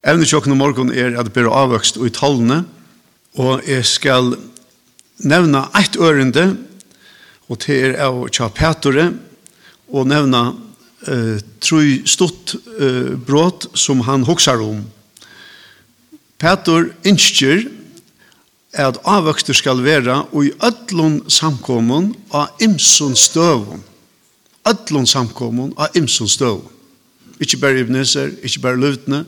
Evne tjokken morgon er at bera avvøkst og i tallene, og jeg skal nevna eitt ørende, og til er av tja Petore, og nevna eh, troi stort eh, brot som han hoksar om. Petor innskjer at avvøkster skal vera og i öllun samkommun av imsun støvun. Öllun samkommun av imsun støvun. Ikkje bare Ibneser, ikkje bare Lutne,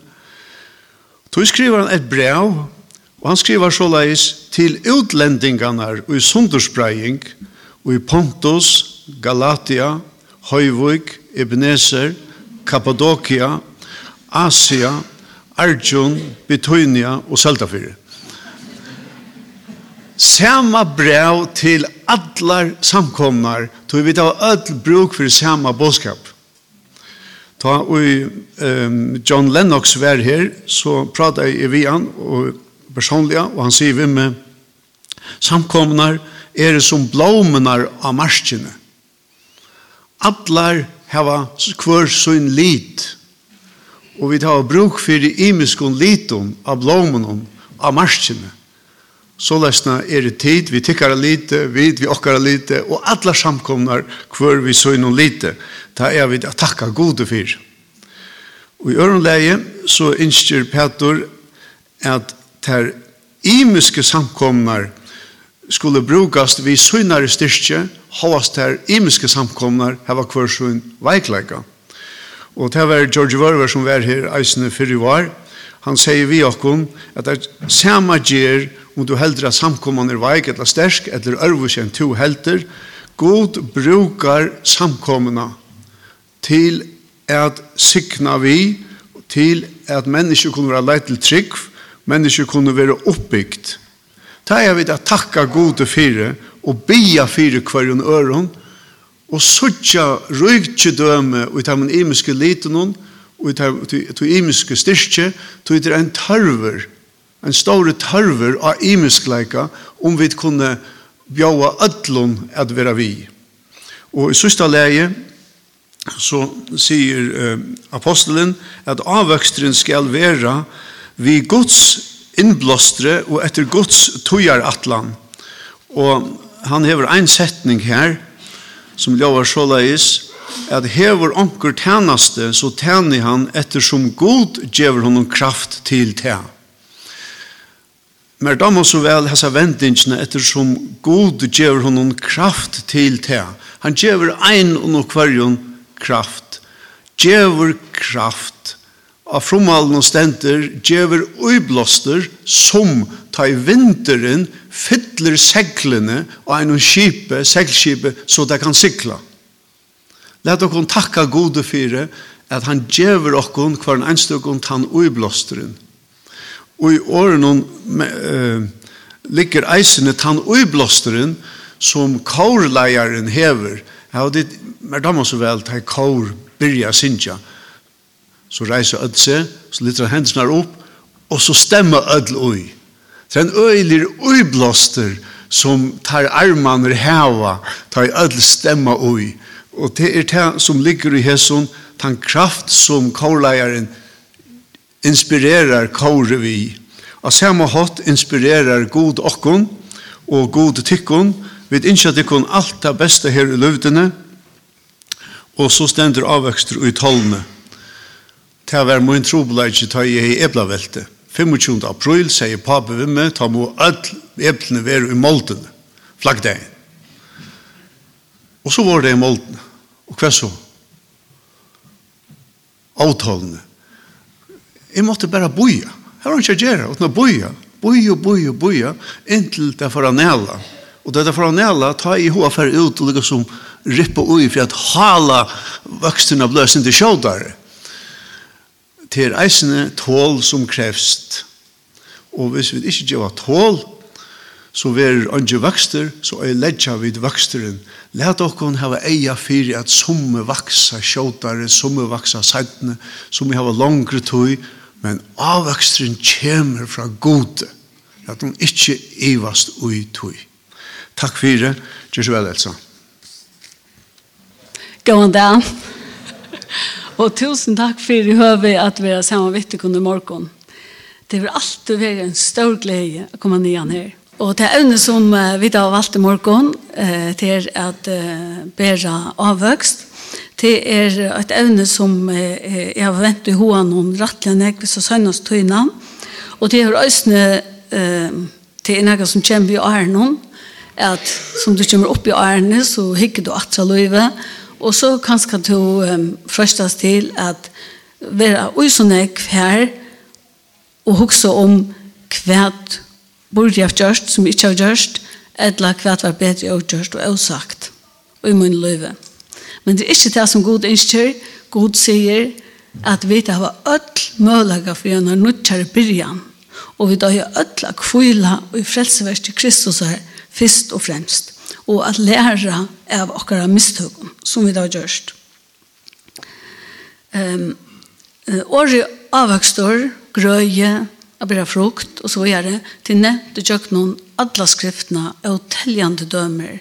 Då skriver han ett brev, og han skriver såleis til utlendingarna i sunderspreying, og i Pontus, Galatia, Høyvik, Ebenezer, Kappadokia, Asia, Arjun, Betonia og Saltafyr. Samma brev til allar samkomnar, tog vi ta öll bruk for samma bådskap. Ta og um, John Lennox var her, så pratet jeg i han, og personlig, og han sier vi med samkomnar er det som blåmenar av marskene. Atlar hava kvør sin lit, og vi tar bruk for i imiskon liton av blåmenon av marskene. Så løsna er det tid, vi tikkar lite, vi vi okkar lite, og alla samkomnar hver vi så innom lite. Ta er vi at takka gode fyr. Og i ørenleie så innskjer Petor at ter imiske samkomnar skulle brukast vi sunnare styrke, hovast ter imiske samkomnar hava hver sunn veikleika. Og det var George Verver som var her eisne fyrir var. Han sier vi okkom at det er samme gjer om du heldur at samkomman er veik eller stersk eller ørvus enn to heldur, god brukar samkommana til at sikna vi, til at mennesker kunne være leit til trygg, mennesker kunne være oppbyggt. Ta er vi at takka gode fire og bia fire kvarjon øron og suttja rygtje døme ut av min imiske liten og ut av imiske styrke, ut av en tørver en stor tørver av imiskleika om vi kunne bjaua ödlun at vera vi. Og i sista leie så sier eh, apostelen at avvøkstren skal vera vi Guds innblåstre og etter Guds tøyaratlan. Og han hever ein setning her som lovar så leis at hever onkur tænaste så tæni han etter som god gjever honom kraft til tæn. Men da må så vel hessa vendingsene ettersom god gjør honom kraft til det. Han gjør ein og noe kvarjon kraft. Gjør kraft. Av fromalen og stenter gjør uiblåster som ta i vinteren fytler seglene og en skipe, seglskipe, så det kan sikla. Let dere takka gode fire at han gjør dere hver en enstøkken tann uiblåsteren. Og i åren uh, ligger eisene tann uiblåsteren som kårleieren hever. Ja, og det er damer så vel til kår byrja sinja. Så reiser ød seg, så lytter hendene opp, og så stemmer ødel ui. Det er en øyler uiblåster som tar armaner heva, tar ødel stemmer ui. Og det er det som ligger i hesson, den kraft som kårleieren hever inspirerar kåre vi. Og samme hatt inspirerar god okkon og god tykkon. Vi innskjer tykkon alt det beste her i løvdene. Og så stender avvekster i tallene. Det var min trobeleidje ta i eblavelte. 25. april sier pape vi med, ta må alle eplene være i måltene, Flaggdagen. Og så var det i måltene. Og hva så? Avtalene Jeg måtte bare boja. Her var ikke gjerne, uten å boja. Boja, boja, boja, inntil det for å næla. Og det for å næla, ta i hva fer ut og lykke som rippa ui for at hala vøkstene av løsen til sjådare. Til eisene tål som krevst. Og hvis vi ikke gjør tål, så ver andre vokster, så er ledja vid voksteren. Læt okkon hava eia fyrir at summe vaksa sjåtare, summe vaksa sætne, summe hava langre tøy, men avvekstren kommer fra gode, at hun ikke ivast ui tui. Takk fyrir, gjør så vel, Elsa. God dag. Og tusen takk fyrir høve at vi er sammen vittig under morgen. Det vil alltid være en stor glede å komme nyan her. Og det evne som vi da valgte morgen, eh, til at eh, bæra avvøkst, det er et evne som eh, jeg har ventet i hoan om rattelig nek hvis jeg søgnes tøyna. Og det er også eh, til er som kommer i æren at som du kommer opp i ærene så hikker du atra løyve og så kanskje du um, frøstes til at være uisonek her og huske om hva burde jeg ha gjort som ikke har gjort eller hva var bedre å har gjort og jeg sagt og i min løyve. Men det er ikke det som god ønsker. God sier at vi har ødel mulighet for gjennom nødtjere byrjan. Og vi har ødel av kvila og i frelseverst til Kristus her, først og fremst. Og at lære av okkara mistøkken som vi har gjørst. Um, Året avvøkstår, grøye, av bra frukt, og så gjør det til nett og gjør noen alle skriftene og teljende dømer.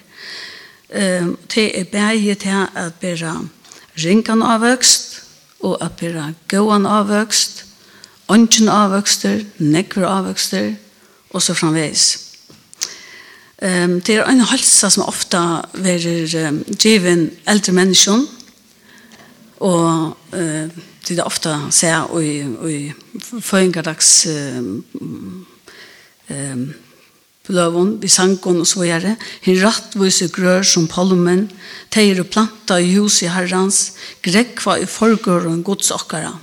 Um, det er bæge til at bæra ringan avvøkst og at bæra gåan avvøkst, ånden avvøkster, nekver avvøkster og så framveis. Um, det er en halsa som ofta er um, given eldre mennesker og uh, det er ofta ser og i, i føringardags um, um, bløvun, vi sangen og så gjøre, hin rattvise grør som palmen, teir og planta i hus i herrans, grekva i forgården gods okkara.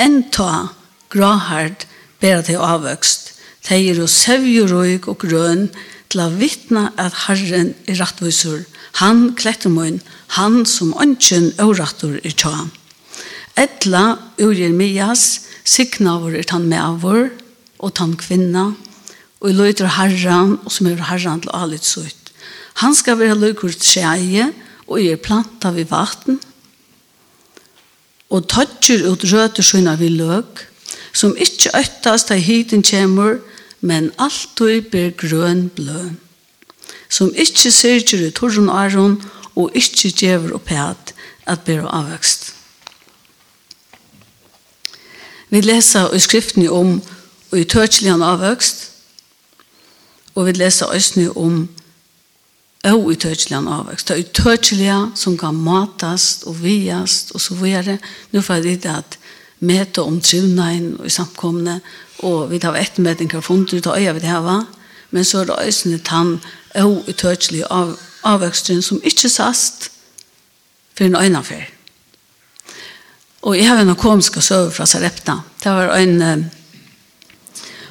Enta grahard bera til avvøkst, teir og sevjurøyk og grøn, til å vittne at Herren er rattvisur, han klettermøyen, han som ønsken og rattur i tja. Etla ur Jeremias, signa vår er tann med vår, og tann kvinna, og i løyter herran, og som er herran til alit sutt. Han skal være løyker treie, og er planta vid vatten, og tøtjer ut røter sønner vid løk, som ikkje øttast av hiten kjemur, men alt alltid ber grøn blø, som ikkje syrger i torren aron, og ikkje djever opp at, at ber avvøkst. Vi leser i skriftene om og i tøtjelian avvøkst, Og vi leser også om og i utøkjelian avvekst. Det er utøkjelian som kan matast og viast og så videre. Nå får jeg vite at møte om trivnein og i samkomne, og vi tar et med en krafunt ut av øya vi det men så er det øyne tann og utøkjelig av, avveksten som ikke sast for en øynafer. Og jeg har en komisk søve fra Sarepta. Det var en,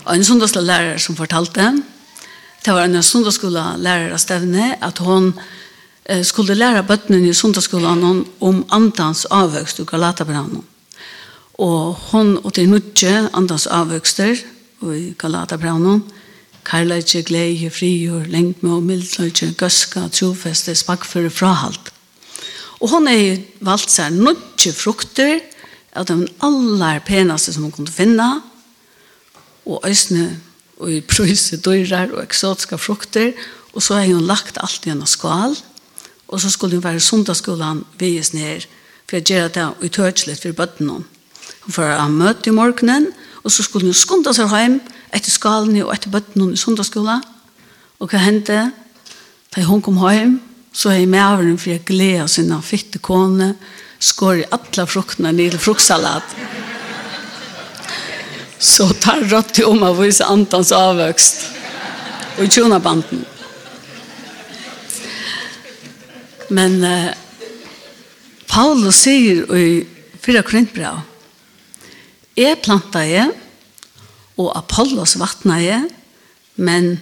en sundagslærer som fortalte henne, det var en sundagsskola lärare stävne att hon eh, skulle lära bøttene i sundagsskolen om andans avvøkst och Galatabrannan. Och hon og til nødje andans avväxter och i Galatabrannan kärleitje, gleie, frigjør, lengme og mildløytje, gøska, trofeste, spakføre, frahalt. Og hon er valgt seg nødje frukter av de aller penaste som hun kunne finne, og øsne og i prøyse døyrer og eksotiske frukter, og så har hun lagt alt i en skål, og så skulle hun være sundagsskolen vies ned, for jeg gjør det og utørselig for bøttene. Hun får ha møte i morgenen, og så skulle hun skunde seg hjem etter skalen og etter bøttene i sundagsskolen. Og hva hendte? Da hun kom hjem, så har jeg med over for jeg gleder sin fitte kone, skår i alle fruktene ned i fruktsalat så tar rått om å vise antans avvøkst og tjona banden. Men eh, Paulus sier i fyra Korintbrev Jeg planta jeg og Apollos vattna jeg men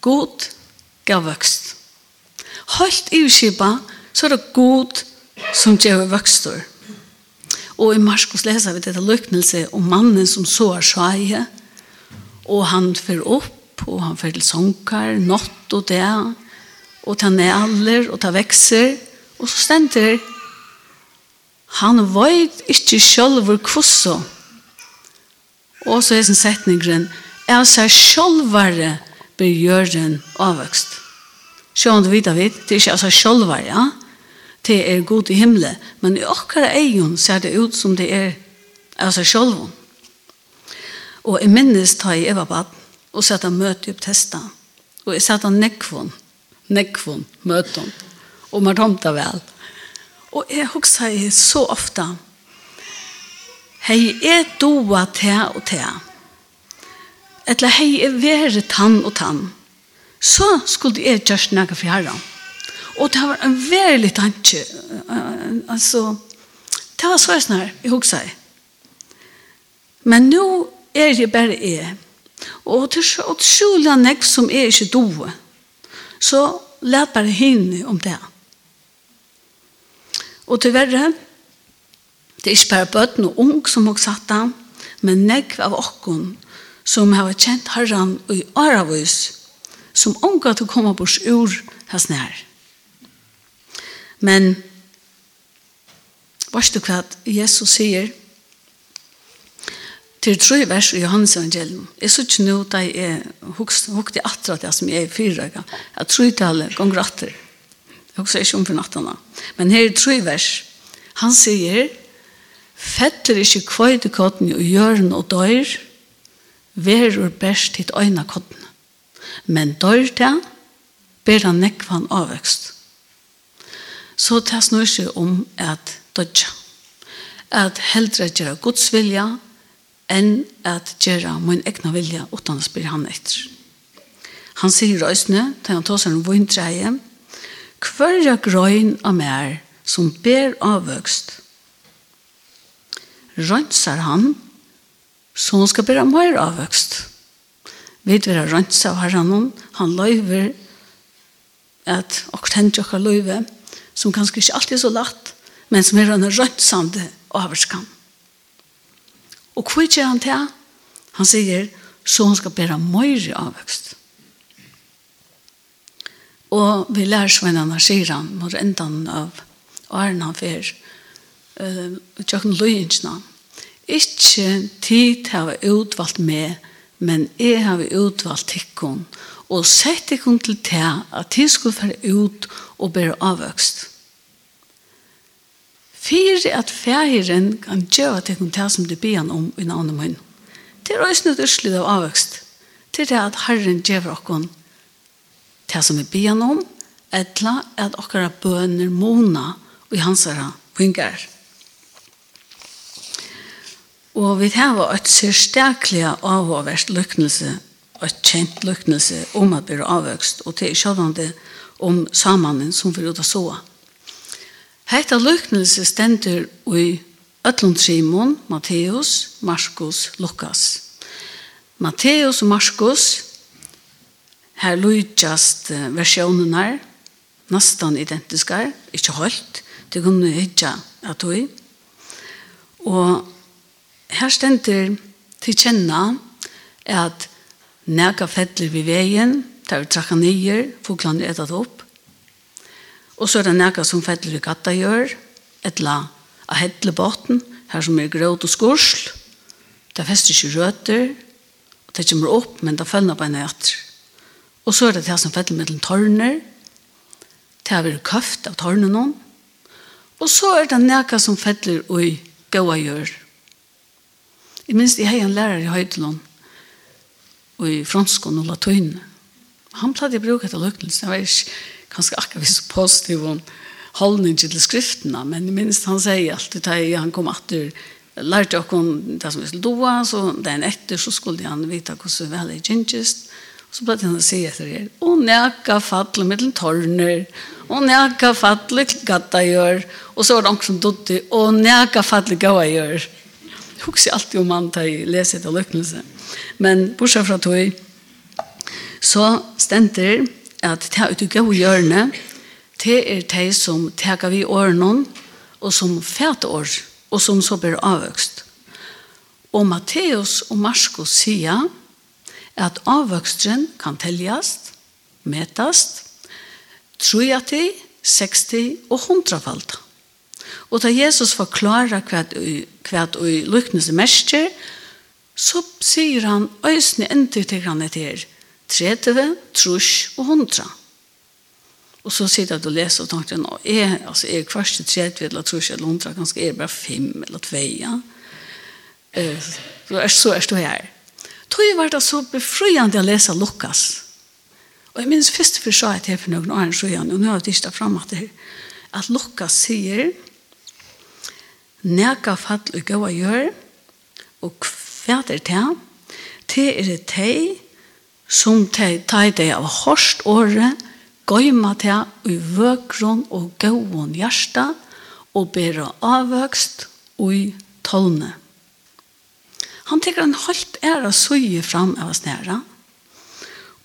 god gav vøkst. Helt i skipa så er det god som gjør vøkstor. Og i Marskos leser vi dette løknelse om mannen som så er sjeie, og han fer opp, og han fyrer til sånkar, nått og det, og ta næler, og ta vekser, og så stender han veit ikkje sjølver kvosso. Og så er sin setningren, er seg sjølvare blir gjøren avvøkst. Sjøen du vet av det, det er ikke altså sjølvare, ja? det er god i himle, men i okkara egen ser det ut som det er av seg sjølv. Og jeg minnes ta i Eva Bad og sette møte opp testa. Og jeg sette nekvån, nekvån, møten, og man tomta vel. Og jeg husker i så ofta, hei er doa te og te, Eller hei er vere tann og tann, så skulle jeg gjøre nægge for herren. Og det var en veldig tanke. Altså, det var så snar, jeg husker jeg. Men nå er det bare jeg. Og det er til skjula nek som er ikke doe. Så let bare henne om det. Og til verre, det er ikke bare bøtten og ung som har satt det, men nek av okken som har kjent herren i aravis, som unga til å komme bort ur hans nær. Men Varst du hva Jesus sier til tre vers i Johannes evangelium. Jeg så ikke nå da jeg hukte atra det som jeg er fyrre. Jeg tror ikke alle ganger atter. Jeg husker ikke om for nattene. Men her er tre vers. Han sier, Fetter ikke kvøyde kotten og hjørn og døyr, verur best hitt øyne kotten. Men døyr til, ber han nekvann avvøkst så det snur seg om at dødja. At heldre gjøre Guds vilja enn at gjøre min egna vilja utan å spyr han etter. Han sier røysene til han tåser en vundreie Hverja grøyn av mer som ber avvøkst rønsar han så hun skal bære mer avvøkst. Vi vet hva rønsa av herren, han løyver at og tenker dere løyver som kanskje ikke alltid er så lagt, men som er en rønnsande avskan. Og hva gjør han til? Han sier, så han skal bære mer avvøkst. Og vi lærer svennene sier han, mot enden av åren han fyrer, uh, tjøkken løyensene. Ikke tid har vi utvalgt med, men jeg har vi utvalgt tikkene, og sett tikkene til til at de skulle være ut og bære avvøkst. Fyre at færen kan gjøre at det kan ta som det ben om i navnet min. Det er også noe utslitt av avvøkst. Det er at Herren gjør oss det som vi ben om, etla at okkara bøner mona og hansara vingar. Og vi har et syrstaklega avhåverst lyknelse, et kjent lyknelse om at byrå avvøkst, og til sjålande om samanen som vi råd så. Hetta løknelse stender i Øtlund Simon, Matteus, Markus, Lukas. Matteus og Markus, her lujtjast versjonerna, nastan identiske, ikkje holdt, det kunne hitja at hui. Og her stender til kjenna at nega fettler vi veien, tar vi trakka nyer, foglene er etat opp. Og så er det nekka som fettler i gata gjør, etla av hedlebotten, her som er gråt og skorsl. Det fester ikke røter, og det kommer opp, men det følger på en etter. Og så er det det som fettler mellom tårner, det har vært køft av tårnene. Og så er det nekka som fettler i gåa gjør. Jeg minns, jeg har en lærer i Høydelån, og i fransk og latin. Han pleide å bruke etter løknelse. Jeg var ikke ganske akkurat så positiv om holdning til skriftene, men minst han sier alltid da han kom etter lærte okkom det som vi skulle doa, så den etter så skulle han vite hvordan vel er gingest. Og så ble han å si etter det, og nækka fatle med den torner, og nækka fatle gata gjør, og så var det som dotti, og nækka fatle gaua gjør. Jeg husker alltid om han tar i leset og løknelse. Men bortsett fra tog, så stender at det er ute gode hjørne, det er de som teker vi årene, og som fæte år, og som så blir avvøkst. Og Matteus og Marskos sier at avvøksten kan teljast, metast, trojati, 60 og 100-falt. Og da Jesus forklarer hva, hva i lykkende mersker, så sier han øyne endelig til han etter 30, trus og 100. Og så sitter jeg og leser og tenker, nå, er, altså, er kvart til 30 eller trus eller 100, kanskje er det bare 5 eller 2, ja. Eh, så er det her. Tog var det så befriende å lese Lukas. Og jeg minns først for så at jeg for noen år siden, og nå har jeg tistet frem at det at Lukas sier, Nega fall og gøy gjør, og hva er det? Det er det teg som de tar det av hårst året, gøyma det i vøkron og gåon hjärsta, og bæra avvøkst i tolne. Han teker en halvt æra søye fram av oss næra,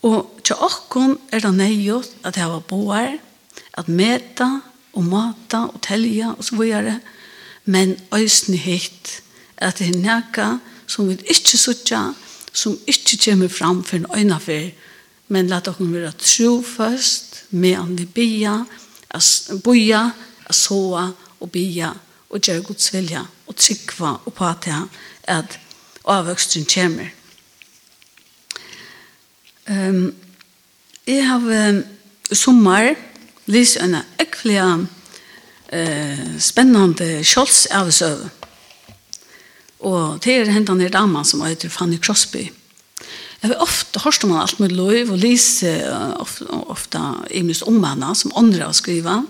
og til okkon er det nøyot at jeg var boer, at meta og mata og telja og så videre, men øysne hitt at det er næka som vi ikke sutja, som ikke kommer fram for en øynafer, men la dere være trofast med an vi bia, boia, soa og bia, og gjøre Guds vilja, og tryggva og patea at avvøksten kommer. Um, jeg har um, sommer lyst en ekvelig uh, spennende kjolsavsøve. Og det er hentan her damen som heter Fanny Crosby. Jeg har ofte hørste om alt med lov, og lise ofte, ofte i minst om henne, som andre har skrivet.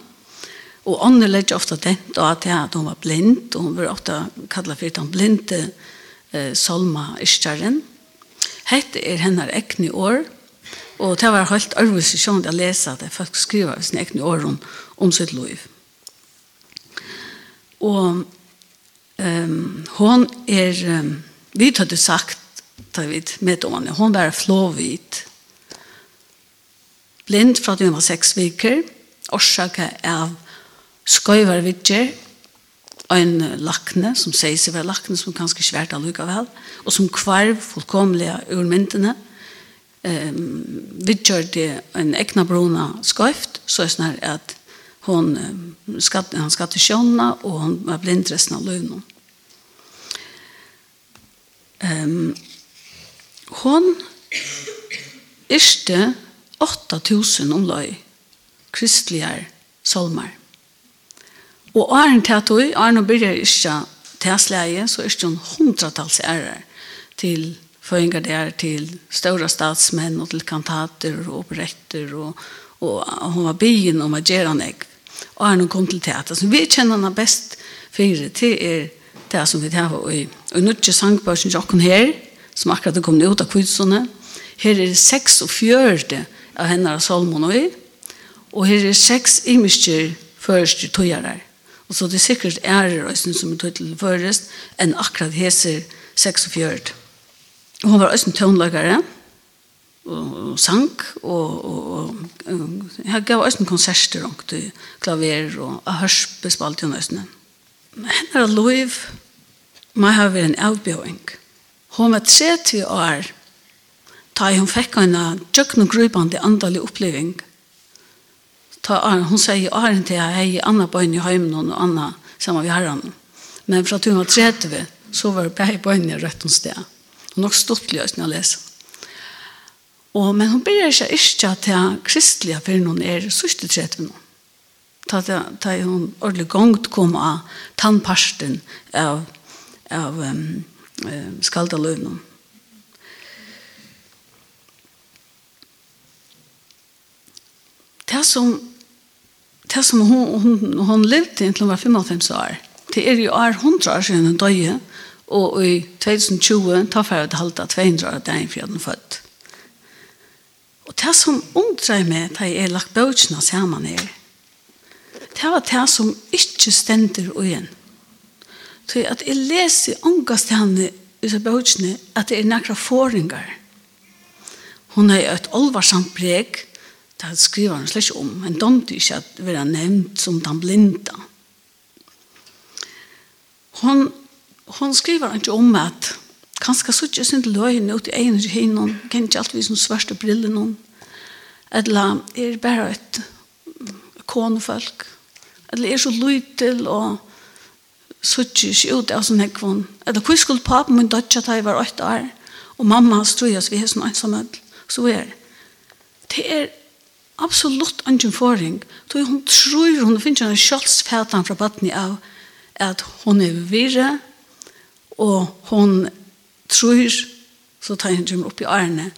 Og andre legger ofte tent, og at, jeg, at hun var blind, og hun var ofte kallet for den blinde eh, Salma Ischaren. Hette er henne ekne år, og det var helt arvig sjøen å lese at folk skriver sine ekne år om, om sitt lov. Og Um, hon er, um, vi hadde sagt, da vi med henne, hon var flåvit. Blind fra at hun var seks viker, årsaka av skøyvarvidger, en lakne, som sier seg være lakne, som ganske svært allikevel, og som kvarv fullkomlige ur myndene, um, vidger det en egna brona skøyft, så er det sånn at hon skatt han skatt till sjönna och hon var blind resten av livet. Ehm um, hon ärste 8000 omløy kristligar salmar. Og Arne Tatoi, Arne byrjar ikke tæsleie, så er ikke hundratals ærer til føringer der til større statsmenn og til kantater og operetter og, og hun var byen om å gjøre han egg og er noen kom til teater. Så vi kjenner henne best for det er det som vi tar og i nødvendig sangbørsen jokken her, som akkurat er kommet ut av kvitsene. Her er det 46 av henne av Salmon og vi. og her er 6 imisker første i. Og så det er sikkert ære røysen som er tog til først enn akkurat heser 46. Og hun var også en tøvnlagere, og og sang og og og her gav også en konserter og til klaver og jeg hørspe spalt jo nesten. Men henne er lov må ha vært en avbjøring. Hun var 30 år da hun fikk en tjøkken og grubende andelig oppleving. Ta, hun sier åren til jeg er i andre bøyne i heimen og andre sammen med herren. Men fra at hun var 30 så var det bare bøyne rett og sted. Hun har stått løsning å lese. Og, men hun blir ikke ikke til kristelige for noen er sørste trett ved noen. Ta, ta, ta hun ordentlig gongt kom av tannparsten av, av um, skalda skaldaløvnen. Det som, det som hun, hun, hun levde inntil hun var 55 år, det er jo år 100 år siden hun døde, og i 2020 tar jeg det halvt 200 år dagen for jeg den født. Og det som undrer meg da jeg er lagt bøtjene sammen her, det var det som ikke stender igjen. Så at jeg leser ångast henne ut av bøtjene at det er nekra fåringar. Hun har et olvarsamt breg, det skriver han slett om, men domte ikke at vi har nevnt som den blinda. Hun, hun skriver ikke om at Kanskje så ikke sin løgn ut i egen hinnom, kan ikke alltid som svarte briller noen. Eller er bare et konefolk. Eller er så lytel og suttje ikke ut av sånn hekvån. Eller hvor skulle papen min dødja da jeg var åtte år, og mamma hans oss vi er sånn ensamhet. Så er det er absolutt ingen forring. Så hun tror hun finner en kjølsfætan fra baden av at hun er virre, og hun tror, så tar han kommer opp i ærene,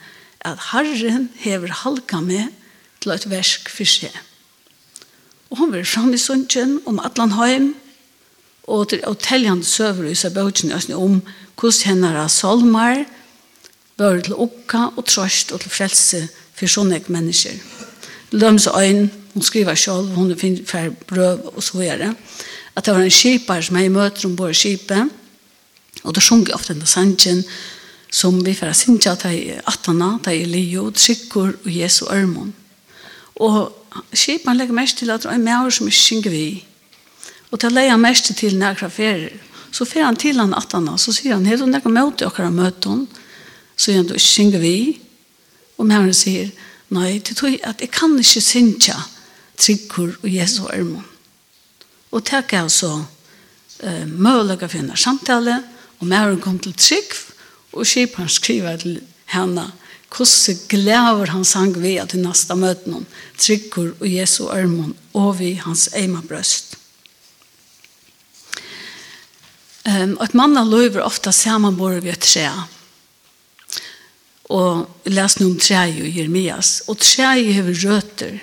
at Herren hever halka med til et versk for seg. Og hun var framme i sunnkjen om Atlanheim, og til å telle han søver i seg bøtjen om hvordan henne er salmer, bør til okka og trøst og til frelse for sånne mennesker. Løms øyn, hun skriver selv, hun finner for brøv og så gjør det, at det var en skipar som jeg møter om både skipet, Og da sjunger ofte denne sangen som vi får synge til Atana, til Elio, Trykker og Jesu Ørmon. Og skipan legger mest til at det er mer som ikke synger vi. Og til å legge mest til nærkere ferier. Så fer han til han Atana, så sier han, «Hed du ikke møte dere møte hun?» Så sier han, «Du synger vi?» Og mer sier, «Nei, det tror jeg at jeg kan ikke synge Trykker og Jesu Ørmon.» Og takk er altså, eh, mulighet for en samtale, Og Maren kom til Trygg, og skipan skriver til henne hvordan glæver han sang vi at i neste møten om Tryggur og Jesu ørmån og vi hans eima brøst. Um, og et mann av løyver ofte samanbor vi et tre. Og les leser noen tre i Jeremias. Og trea hever røter.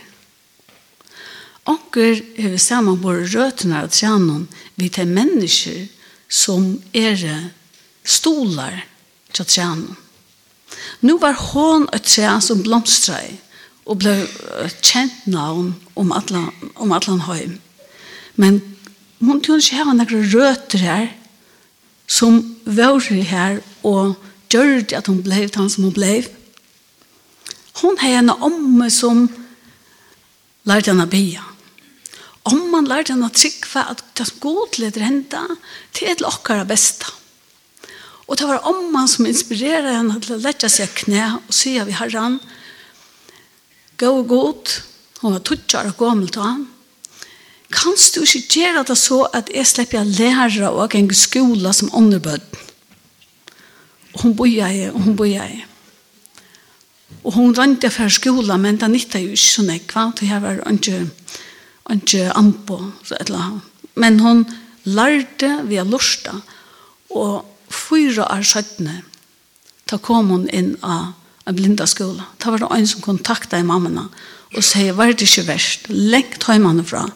Onker hever samanbor røtene av treanen vi til mennesker som er stolar til trænen. Nu var hon et træn som blomstret og blev kjent navn om atlan, om atlan høym. Men hun tog ikke hava nekra røter her som var her og gjør at hon ble han som hun ble. Hon har en omme som lærte henne bia om man lærte henne å tryggva at det som god til leder henda til et lokkare besta. Og det var om man som inspirerer henne til å lette seg knæ og si at vi har herran gå og god hun var tutsjar og gammel til han kan du ikke gjøre det så at jeg slipper å lære og gjengu skole som underbød? og hun bor jeg, og hun bor jeg. og hun rønte for skola men det nytter jo ikke sånn ekva til jeg var ikke ikke anpå, så et eller annet. Men hun lærte via lorsta, og fyra år skjøttene, da kom hun inn av en blinda skola. Da var det en som kontakta i mammene, og sier, var det ikke verst? Lengt høymene fra.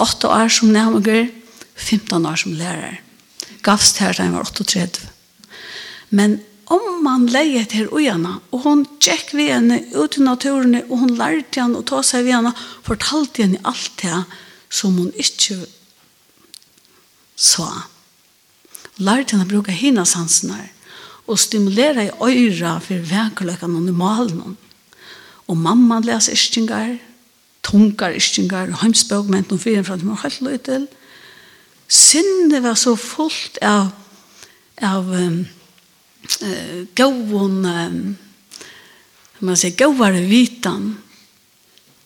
8 år som nærmere, 15 år som lærer. Gavst her da jeg var 38. Men om man leie til ujana, og hun tjekk vi henne ut i naturen, og hun lærte henne og ta seg vi henne, fortalte henne alt det som hun ikke sa. Lærte henne å bruke henne sansene, og stimulere i øyra for vekeløkene og normalen. Og mamma leser ischtingar, tungar ischtingar, heimspøkment, og fyren fra dem var helt løy til. Sinne var så fullt av, av um, eh um, man säger gåvar vitan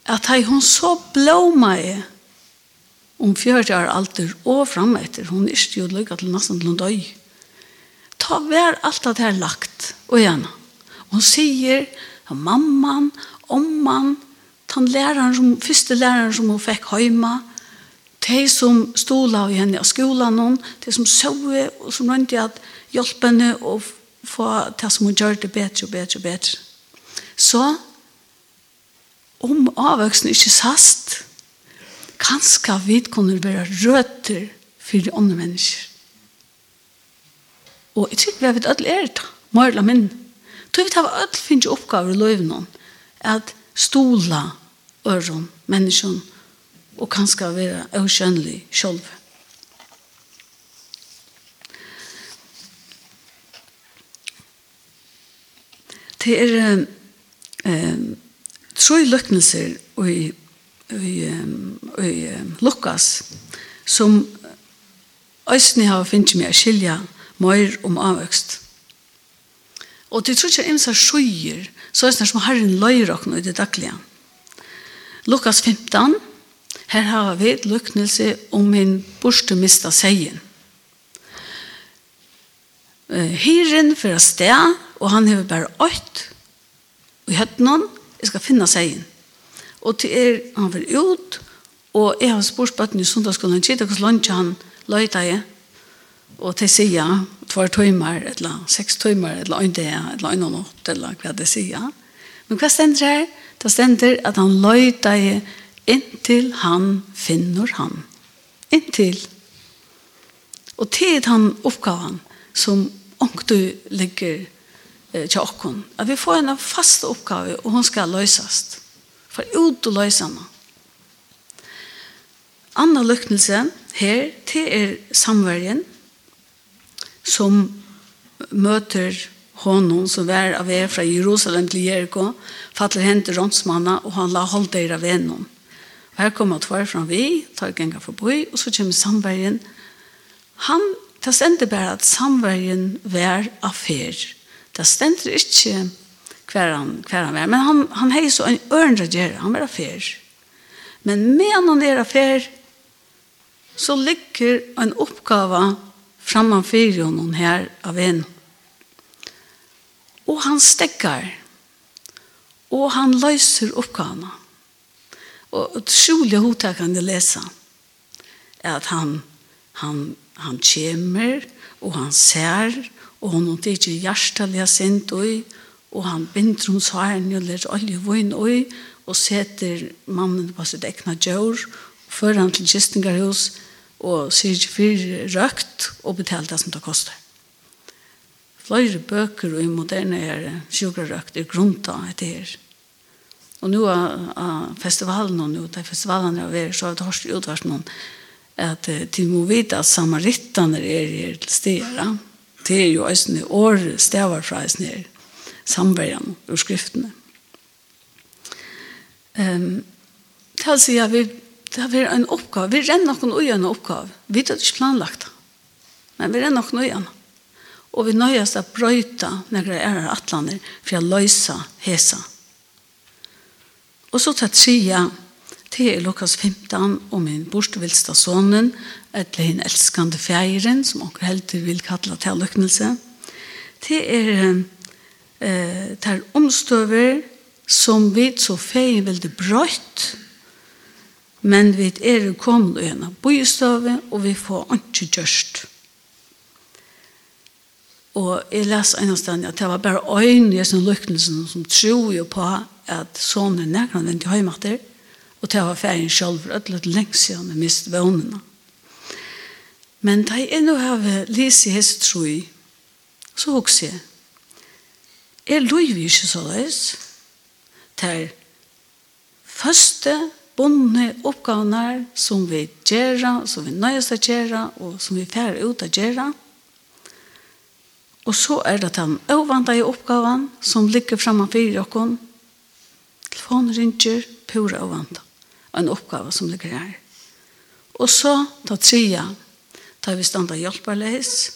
att hej hon så blomma är om fjörjar alltid och fram efter hon är ju lukka till nästan till döj ta vär allt det här lagt och gärna hon säger mamman omman han læreren som, første læreren som hun fikk hjemme, de som stola av henne av skolan, de som sove og som rønte at hjelpe henne og få det som hun gjør det bedre og bedre og bedre. Så, om avvøksen ikke sast, kanskje vi kunne være røter for de andre mennesker. Og jeg tror vi har vært ødel er det, mer eller mindre. Jeg tror vi har vært ødel finnes oppgaver i løven om at stola øren, menneskene, og kanskje være øskjønnelig selv. Det er um, tre løknelser i, i, i Lukas som Østene har finnet meg å skilja mer om avvøkst. Og det tror ikke jeg imsa skjøyer, så er det som Herren løyer åkne i det daglige. Lukas 15, her har vi et løknelse om min borste mista seien. Hyren for å sted, og han hever bare ått og høtt noen, jeg skal finne seg inn. Og til er han vil ut, og jeg har spurt bøtten i sundagsskolen, ikke det hvordan han løyte jeg, og til sida, tvær tøymer, eller seks tøymer, eller en dag, eller en og nått, eller hva det sier. Men hva stender her? Det stender at han løyte jeg inntil han finner han. Inntil. Og til han oppgaven som ångte ligger til okken. At vi får en fast oppgave, og hun skal løsast. For ut og løsa henne. Anna løknelse her, det er samverjen, som møter honom som var av er fra Jerusalem til Jericho, faller hen til rånsmanna, og han la holdt dere av henne. Og her kommer tvær fra vi, tar genga forbi, og så kommer samverjen. Han, det stender bare at samverjen var affær det stender ikke hver han, hver han var, men han, han har så en ørende gjerne, han var affær. Men medan han er affær, så ligger en oppgave framför honom her av en. Och han stekkar. Och han løyser oppgavene. Och utrolig hodet kan det lese Är att han, han, han kommer och han ser og hon tikki hjartaliga sint og og han binder hon særen og ler olje vun og og setter mannen på sitt egna djør før han til kistingarhus og sier ikke for røkt og betalt det som det koster. Flere bøker og i moderne er sjukrarøkt er grunnt av etter her. Og nå er festivalen og nå, de festivalene er vært, så har det hørt utvart noen at de må vite at samarittene er her til stedet det er jo eisne år stavar fra eisne samverjan ur skriftene. Um, det vil si at vi det er en oppgave. Vi renner noen ujønne oppgave. Vi har ikke planlagt det. Men vi renner noen ujønne. Og vi nøyer oss å brøyte når det er atlaner for å løse hesa. Og så til tria til Lukas 15 om min bortvilsta sonen eller en elskande fjæren, som anker helt vil kalla til lykkelse, det er eh, det er omstøver som vi så feien det brøyt, men vi er kommet gjennom bojestøve, og vi får ikke gjørst. Og jeg leser en sted at det var bare øynene i sin lykkelse som tror jo på at sånne nærkene vendt hjemme etter, og det var ferien selv, at det lengst siden jeg mistet vånene. Mm. Men da jeg nå har lyst i hese troi, så hokser jeg. Er lov ikke så løs. Det er første bonde oppgavene som vi gjør, som vi nøyest å gjøre, og som vi færre ut å gjøre. Og så er det den øvende oppgaven som ligger fremme for dere. Telefonen ringer, pura øvende. En oppgave som ligger her. Og så tar tria da vi standa hjelperleis,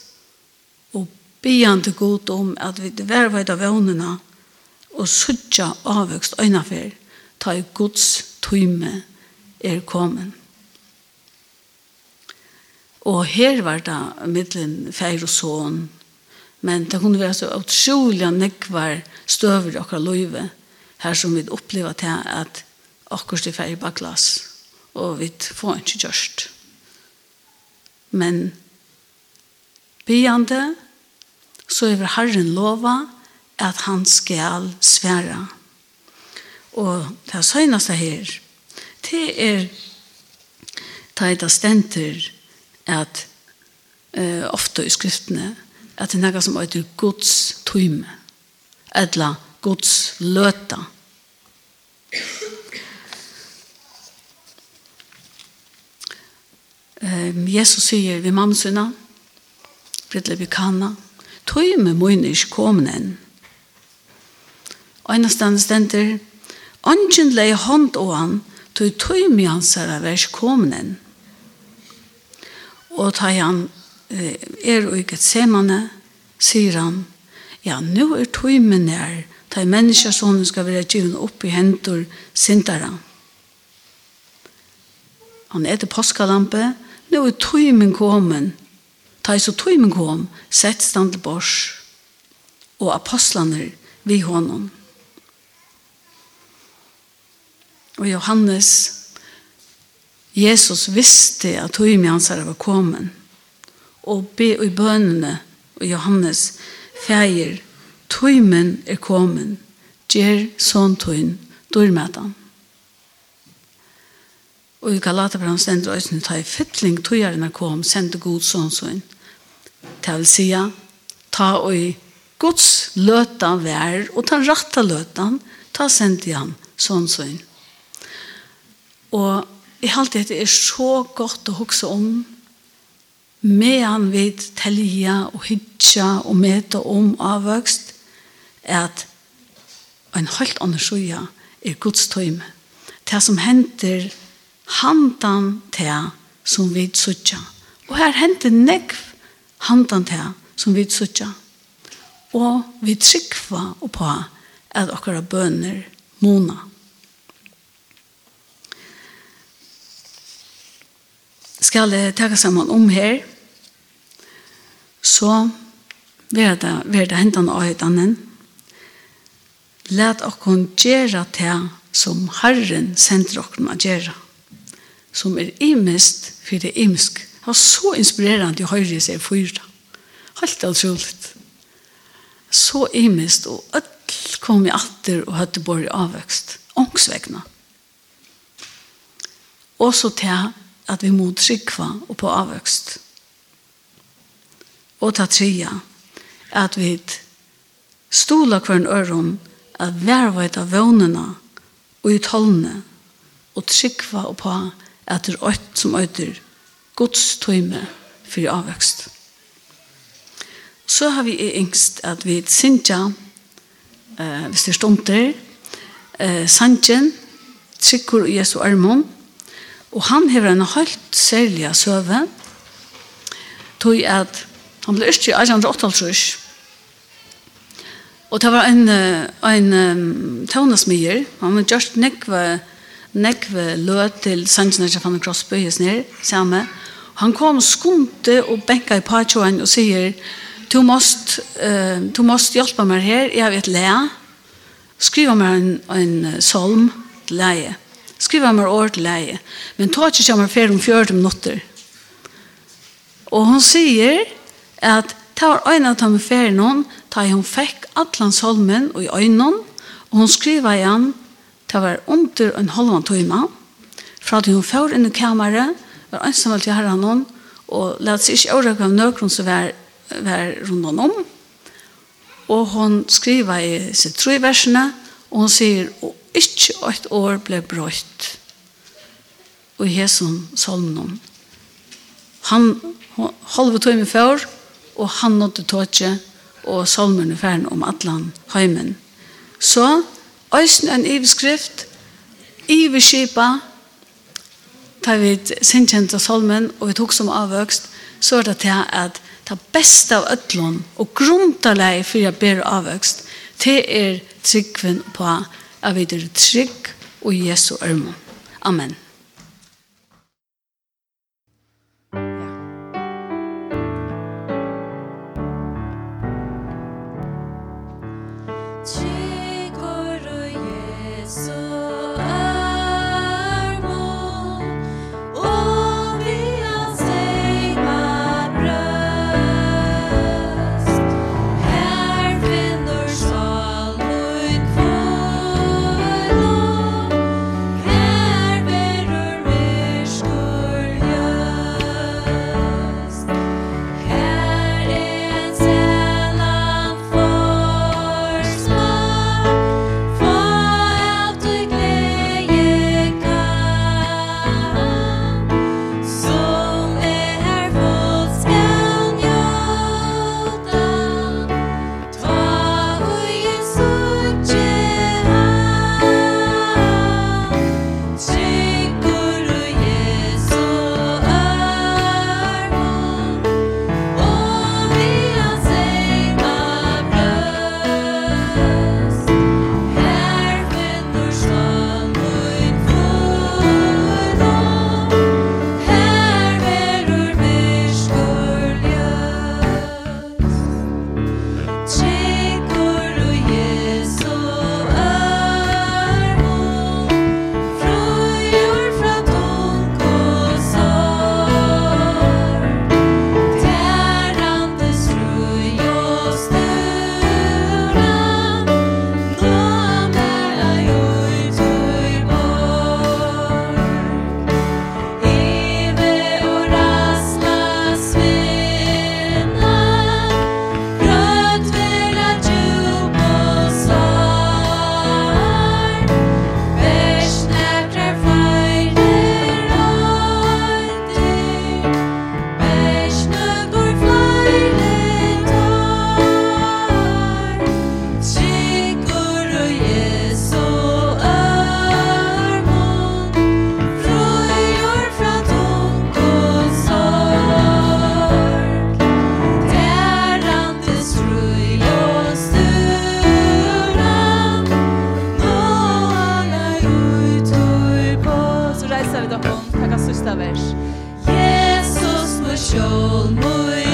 og bejande god om at vi verveid av vånene og suttja avvøkst øynafer, ta i Guds tøyme er kommet. Og her var det middelen feir og sån, men det kunne være så utrolig nekvar støver i akkurat løyve, her som vi opplever til at akkurat det feir baklas, og vi får ikke gjørst men byande, så er Herren lova at han skal svære. Og det søgneste her, det er det stenter at eh, ofte i skriftene at det er noe som heter Guds tøyme, eller Guds løta. Um, Jesus sier vi mannsynna, bridle vi kanna, tøy med møyne ikke komne enn. Øynestande stender, Angen lei hånd og han, tøy tøy med hans av vers komnen. Og ta han er og ikke semane, sier han, ja, nu er tøy med nær, ta mennesker som skal være givn opp i hendur sintara. Han etter påskalampe, og Nå er tøymen kommet. Ta i så tøymen kom, sett stand til bors, og apostlene vi honom. Og Johannes, Jesus visste at tøymen hans var kommet. Og be i bønene, og Johannes, feir, tøymen er kommet. Gjer sånn tøyn, dør. Og i Galaterbrann stender øyne ta i fytling togjerna kom, sendte god sånn sånn. Det vil si, ta i Guds løta vær, og ta ratta løtan, ta sendte han sånn sånn. Og i alt dette er så godt å huske om, medan vi telja og hytja og meta om avvøkst, er at en helt annen sjøya er Guds tøyme. Det som henter handan til som vi sutja. Og her henter nekv handan til som vi sutja. Og vi tryggva og på at okkara bønner mona. Skal jeg takke sammen om her, så vil det, vil det hendene av et annet. Læt dere gjøre det som Herren sender dere å gjera som er imest for det imsk. Det var så inspirerende å høre seg fyra. Helt utroligt. Så imest, og alt kom i atter og hadde i avvøkst. Ångsvegna. Og så til at vi må trykva og på avvøkst. Og ta tria at vi stola hver en øron at verva et av vånene og i tålne og trykva og på avvøkst at det er ått som øyder Guds tøyme for avvøkst. Så har vi engst at vi synsja, eh, hvis det er stunder, eh, sanjen, trykker i Jesu armon, og han har en helt særlig søve, tog at han ble ikke i 1858, og det var en, en um, tøvnesmyer, han var gjort nekve nekve løt til sannsene til Fanny Krosby hos samme. Han kom skumte og benka i patjoen og sier, du måst, uh, du måst hjelpe meg her, jeg vet lea. Skriva meg en, en solm til leie. Skriva meg ord til leie. Men ta ikke kommer fer om 40 minutter. Og hun sier at ta var øyne ta han fer noen, ta hun fikk atlan solmen og i øynene, og hun skriva igjen, Det var under en halvan tøyma. Fra at hun får inn i kameret, var ønsamhet til herren hon, og lette seg ikke overrøkke av nøkron som var, var rundt om. Og hun skriver i sitt tre versene, og hun sier, og ikke et år ble brøtt. Og i hesen salmen Han halve tøyme før, og han nådde tøtje, og salmen er ferdig om atlan heimen. Så Øysen en iveskrift, iveskipa, tar vi sinnkjent av solmen, og vi tok som avvøkst, så er det til at det beste av ødlån, og grunntallet for jeg ber avvøkst, det er tryggven på at vi er trygg og Jesu ørmån. Amen. sol